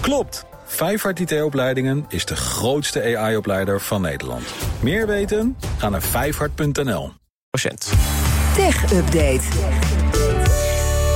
Klopt! Vijfhart IT-opleidingen is de grootste AI-opleider van Nederland. Meer weten? Ga naar vijfhart.nl. Tech Update.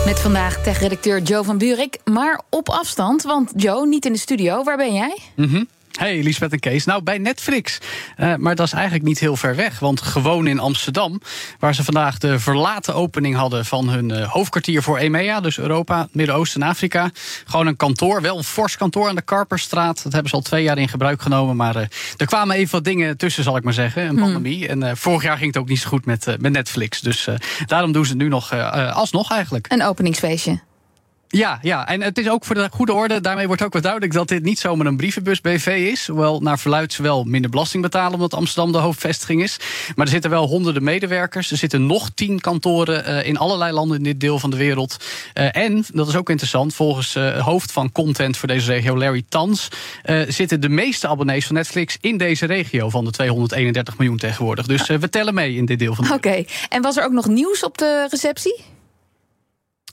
Met vandaag tech-redacteur Joe van Buurik, maar op afstand. Want Joe, niet in de studio. Waar ben jij? Mm Hey, Lisbeth en Kees. Nou, bij Netflix. Uh, maar dat is eigenlijk niet heel ver weg. Want gewoon in Amsterdam, waar ze vandaag de verlaten opening hadden van hun uh, hoofdkwartier voor EMEA, dus Europa, Midden-Oosten en Afrika. Gewoon een kantoor, wel een fors kantoor aan de Karperstraat. Dat hebben ze al twee jaar in gebruik genomen. Maar uh, er kwamen even wat dingen tussen, zal ik maar zeggen. Een pandemie. Hmm. En vorig jaar ging het ook niet zo goed met, met Netflix. Dus daarom doen ze het nu nog alsnog eigenlijk. Een openingsfeestje. Ja, ja, en het is ook voor de goede orde. Daarmee wordt ook wel duidelijk dat dit niet zomaar een brievenbus BV is. Hoewel naar verluid ze wel minder belasting betalen omdat Amsterdam de hoofdvestiging is. Maar er zitten wel honderden medewerkers. Er zitten nog tien kantoren uh, in allerlei landen in dit deel van de wereld. Uh, en, dat is ook interessant, volgens uh, hoofd van content voor deze regio, Larry Tans, zitten de meeste abonnees van Netflix in deze regio van de 231 miljoen tegenwoordig. Dus we tellen mee in dit deel van de Oké, okay. en was er ook nog nieuws op de receptie?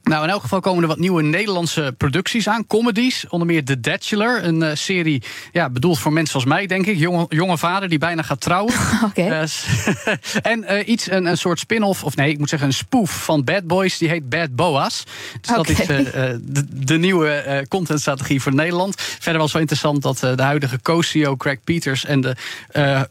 Nou, in elk geval komen er wat nieuwe Nederlandse producties aan. Comedies, onder meer The Bachelor. Een uh, serie ja, bedoeld voor mensen als mij, denk ik. Jonge, jonge vader die bijna gaat trouwen. Oké. Okay. Uh, en uh, iets, een, een soort spin-off, of nee, ik moet zeggen een spoof van Bad Boys. Die heet Bad Boas. Dus okay. dat is de, de, nieuwe contentstrategie voor Nederland. Verder was wel interessant dat de huidige co-CEO Craig Peters... en de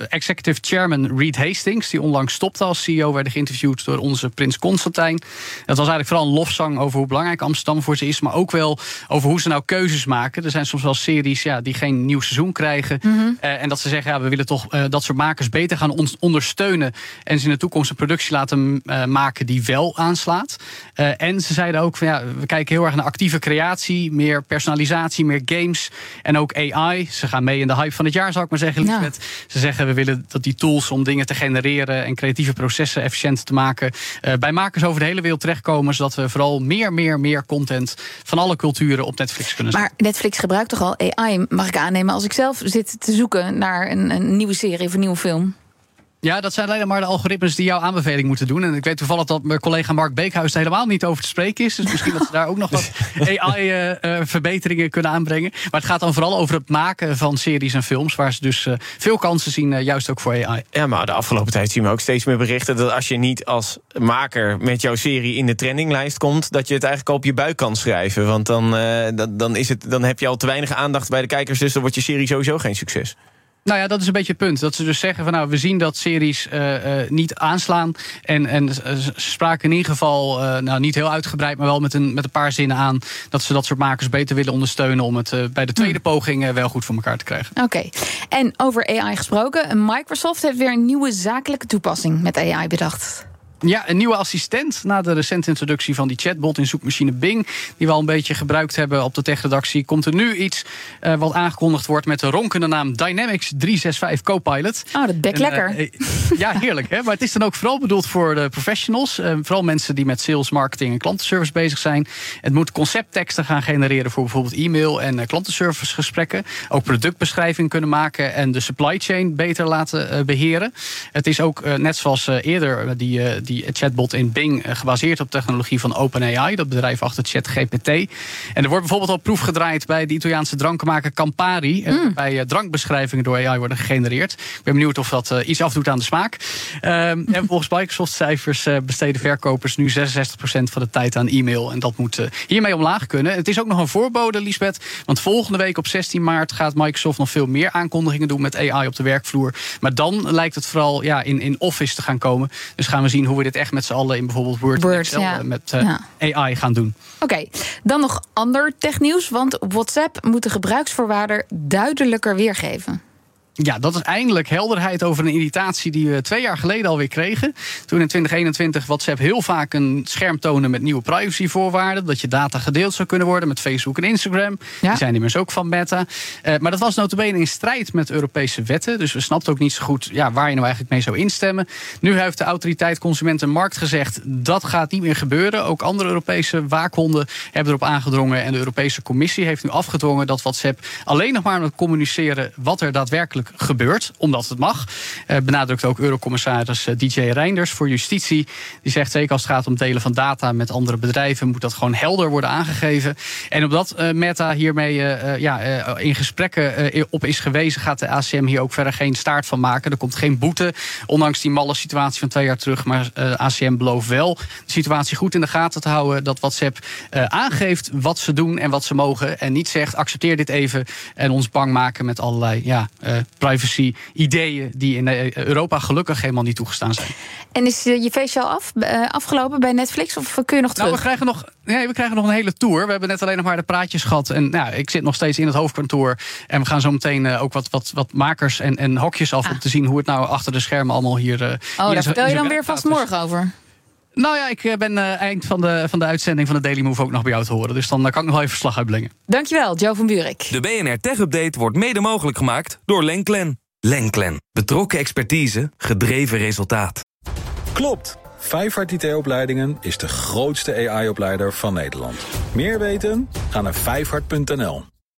executive chairman Reed Hastings... die onlangs stopte als CEO, werden geïnterviewd door onze prins Constantijn. Dat was eigenlijk vooral een lofzang over hoe belangrijk Amsterdam voor ze is. Maar ook wel over hoe ze nou keuzes maken. Er zijn soms wel series ja, die geen nieuw seizoen krijgen. Mm -hmm. uh, en dat ze zeggen, ja, we willen toch uh, dat soort makers beter gaan on ondersteunen. En ze in de toekomst een productie laten uh, maken die wel aanslaat. en ze zeiden ook, van, ja, we kijken heel erg naar actieve creatie. Meer personalisatie, meer games. En ook AI. Ze gaan mee in de hype van het jaar, zou ik maar zeggen. Ja. Ze zeggen, we willen dat die tools om dingen te genereren... en creatieve processen efficiënt te maken... bij makers over de hele wereld terechtkomen... zodat we vooral meer, meer, meer content van alle culturen op Netflix kunnen zetten. Maar Netflix gebruikt toch al AI, mag ik aannemen, als ik zelf zit te zoeken naar een, een nieuwe serie of een nieuwe film? Ja, dat zijn alleen maar de algoritmes die jouw aanbeveling moeten doen. En ik weet toevallig dat mijn collega Mark Beekhuis er helemaal niet over te spreken is. Dus misschien dat ze daar ook nog wat AI-verbeteringen uh, uh, kunnen aanbrengen. Maar het gaat dan vooral over het maken van series en films. Waar ze dus uh, veel kansen zien, juist ook voor AI. Ja, maar de afgelopen tijd zien we ook steeds meer berichten dat als je niet als maker met jouw serie in de trendinglijst komt, dat je het eigenlijk al op je buik kan schrijven. Want dan, dan, is het, dan heb je al te weinig aandacht bij de kijkers. Dus dan wordt je serie sowieso geen succes. Nou ja, dat is een beetje het punt. Dat ze dus zeggen van nou, we zien dat series uh, uh, niet aanslaan. En, en ze spraken in ieder geval, uh, nou niet heel uitgebreid, maar wel met een, met een paar zinnen aan. Dat ze dat soort makers beter willen ondersteunen om het bij de tweede hmm. poging wel goed voor elkaar te krijgen. Oké. Okay. En over AI gesproken, Microsoft heeft weer een nieuwe zakelijke toepassing met AI bedacht. Ja, een nieuwe assistent na de recente introductie van die chatbot in zoekmachine Bing, die we al een beetje gebruikt hebben op de techredactie, komt er nu iets uh, wat aangekondigd wordt met de ronkende naam Dynamics 365 Copilot. Oh, dat bek lekker. Uh, ja, heerlijk. Hè? Maar het is dan ook vooral bedoeld voor de professionals, vooral mensen die met sales, marketing en klantenservice bezig zijn. Het moet conceptteksten gaan genereren voor bijvoorbeeld e-mail en klantenservice gesprekken. Ook productbeschrijving kunnen maken en de supply chain beter laten beheren. Het is ook net zoals eerder die die chatbot in Bing eh, gebaseerd op technologie van OpenAI, dat bedrijf achter ChatGPT. En er wordt bijvoorbeeld al proef gedraaid bij de Italiaanse drankmaker Campari, eh, mm. bij drankbeschrijvingen door AI worden gegenereerd. Ik ben benieuwd of dat uh, iets afdoet aan de smaak. Um, en volgens Microsoft-cijfers besteden verkopers nu 66% van de tijd aan e-mail. En dat moet hiermee omlaag kunnen. Het is ook nog een voorbode, Lisbeth. Want volgende week op 16 maart gaat Microsoft nog veel meer aankondigingen doen met AI op de werkvloer. Maar dan lijkt het vooral ja, in, in Office te gaan komen. Dus gaan we zien hoe we dit echt met z'n allen in bijvoorbeeld Word, Word Excel, ja. met uh, ja. AI gaan doen. Oké, okay. dan nog ander technieuws. Want WhatsApp moet de gebruiksvoorwaarder duidelijker weergeven. Ja, dat is eindelijk helderheid over een irritatie die we twee jaar geleden alweer kregen. Toen in 2021 WhatsApp heel vaak een scherm toonde met nieuwe privacyvoorwaarden. Dat je data gedeeld zou kunnen worden met Facebook en Instagram. Ja. Die zijn immers ook van Meta. Uh, maar dat was notabene in strijd met Europese wetten. Dus we snapten ook niet zo goed ja, waar je nou eigenlijk mee zou instemmen. Nu heeft de autoriteit Consument en Markt gezegd... dat gaat niet meer gebeuren. Ook andere Europese waakhonden hebben erop aangedrongen. En de Europese Commissie heeft nu afgedwongen dat WhatsApp alleen nog maar moet communiceren wat er daadwerkelijk gebeurt, omdat het mag. benadrukt ook Eurocommissaris DJ Reinders voor Justitie. Die zegt zeker als het gaat om delen van data met andere bedrijven, moet dat gewoon helder worden aangegeven. En omdat Meta hiermee ja, in gesprekken op is gewezen, gaat de ACM hier ook verder geen staart van maken. Er komt geen boete, ondanks die malle situatie van twee jaar terug. Maar ACM belooft wel de situatie goed in de gaten te houden. Dat WhatsApp aangeeft wat ze doen en wat ze mogen. En niet zegt accepteer dit even en ons bang maken met allerlei ja, uh, privacy-ideeën die in eh, Europa gelukkig helemaal niet toegestaan zijn. En is eh, je feestje al af, afgelopen bij Netflix of kun je nog terug? Nou, we krijgen nog, nee, we krijgen nog een hele tour. We hebben net alleen nog maar de praatjes gehad. En nou, ik zit nog steeds in het hoofdkantoor. En we gaan zo meteen ook wat, wat, wat makers en, en hokjes af ah. om te zien hoe het nou achter de schermen allemaal hier. oh, daar vertel je dan weer vast morgen over. Nou ja, ik eh, ben uh, eind van de, van de uitzending van de Daily Move ook nog bij jou te horen. Dus dan uh, kan ik nog wel even verslag uitbrengen. Dankjewel, Joe van Buurik. De BNR Tech Update wordt mede mogelijk gemaakt door Lenklen. Lenklen. Betrokken expertise, gedreven resultaat. Klopt. Vijfhart IT-opleidingen is de grootste AI-opleider van Nederland. Meer weten? Ga naar vijfhart.nl.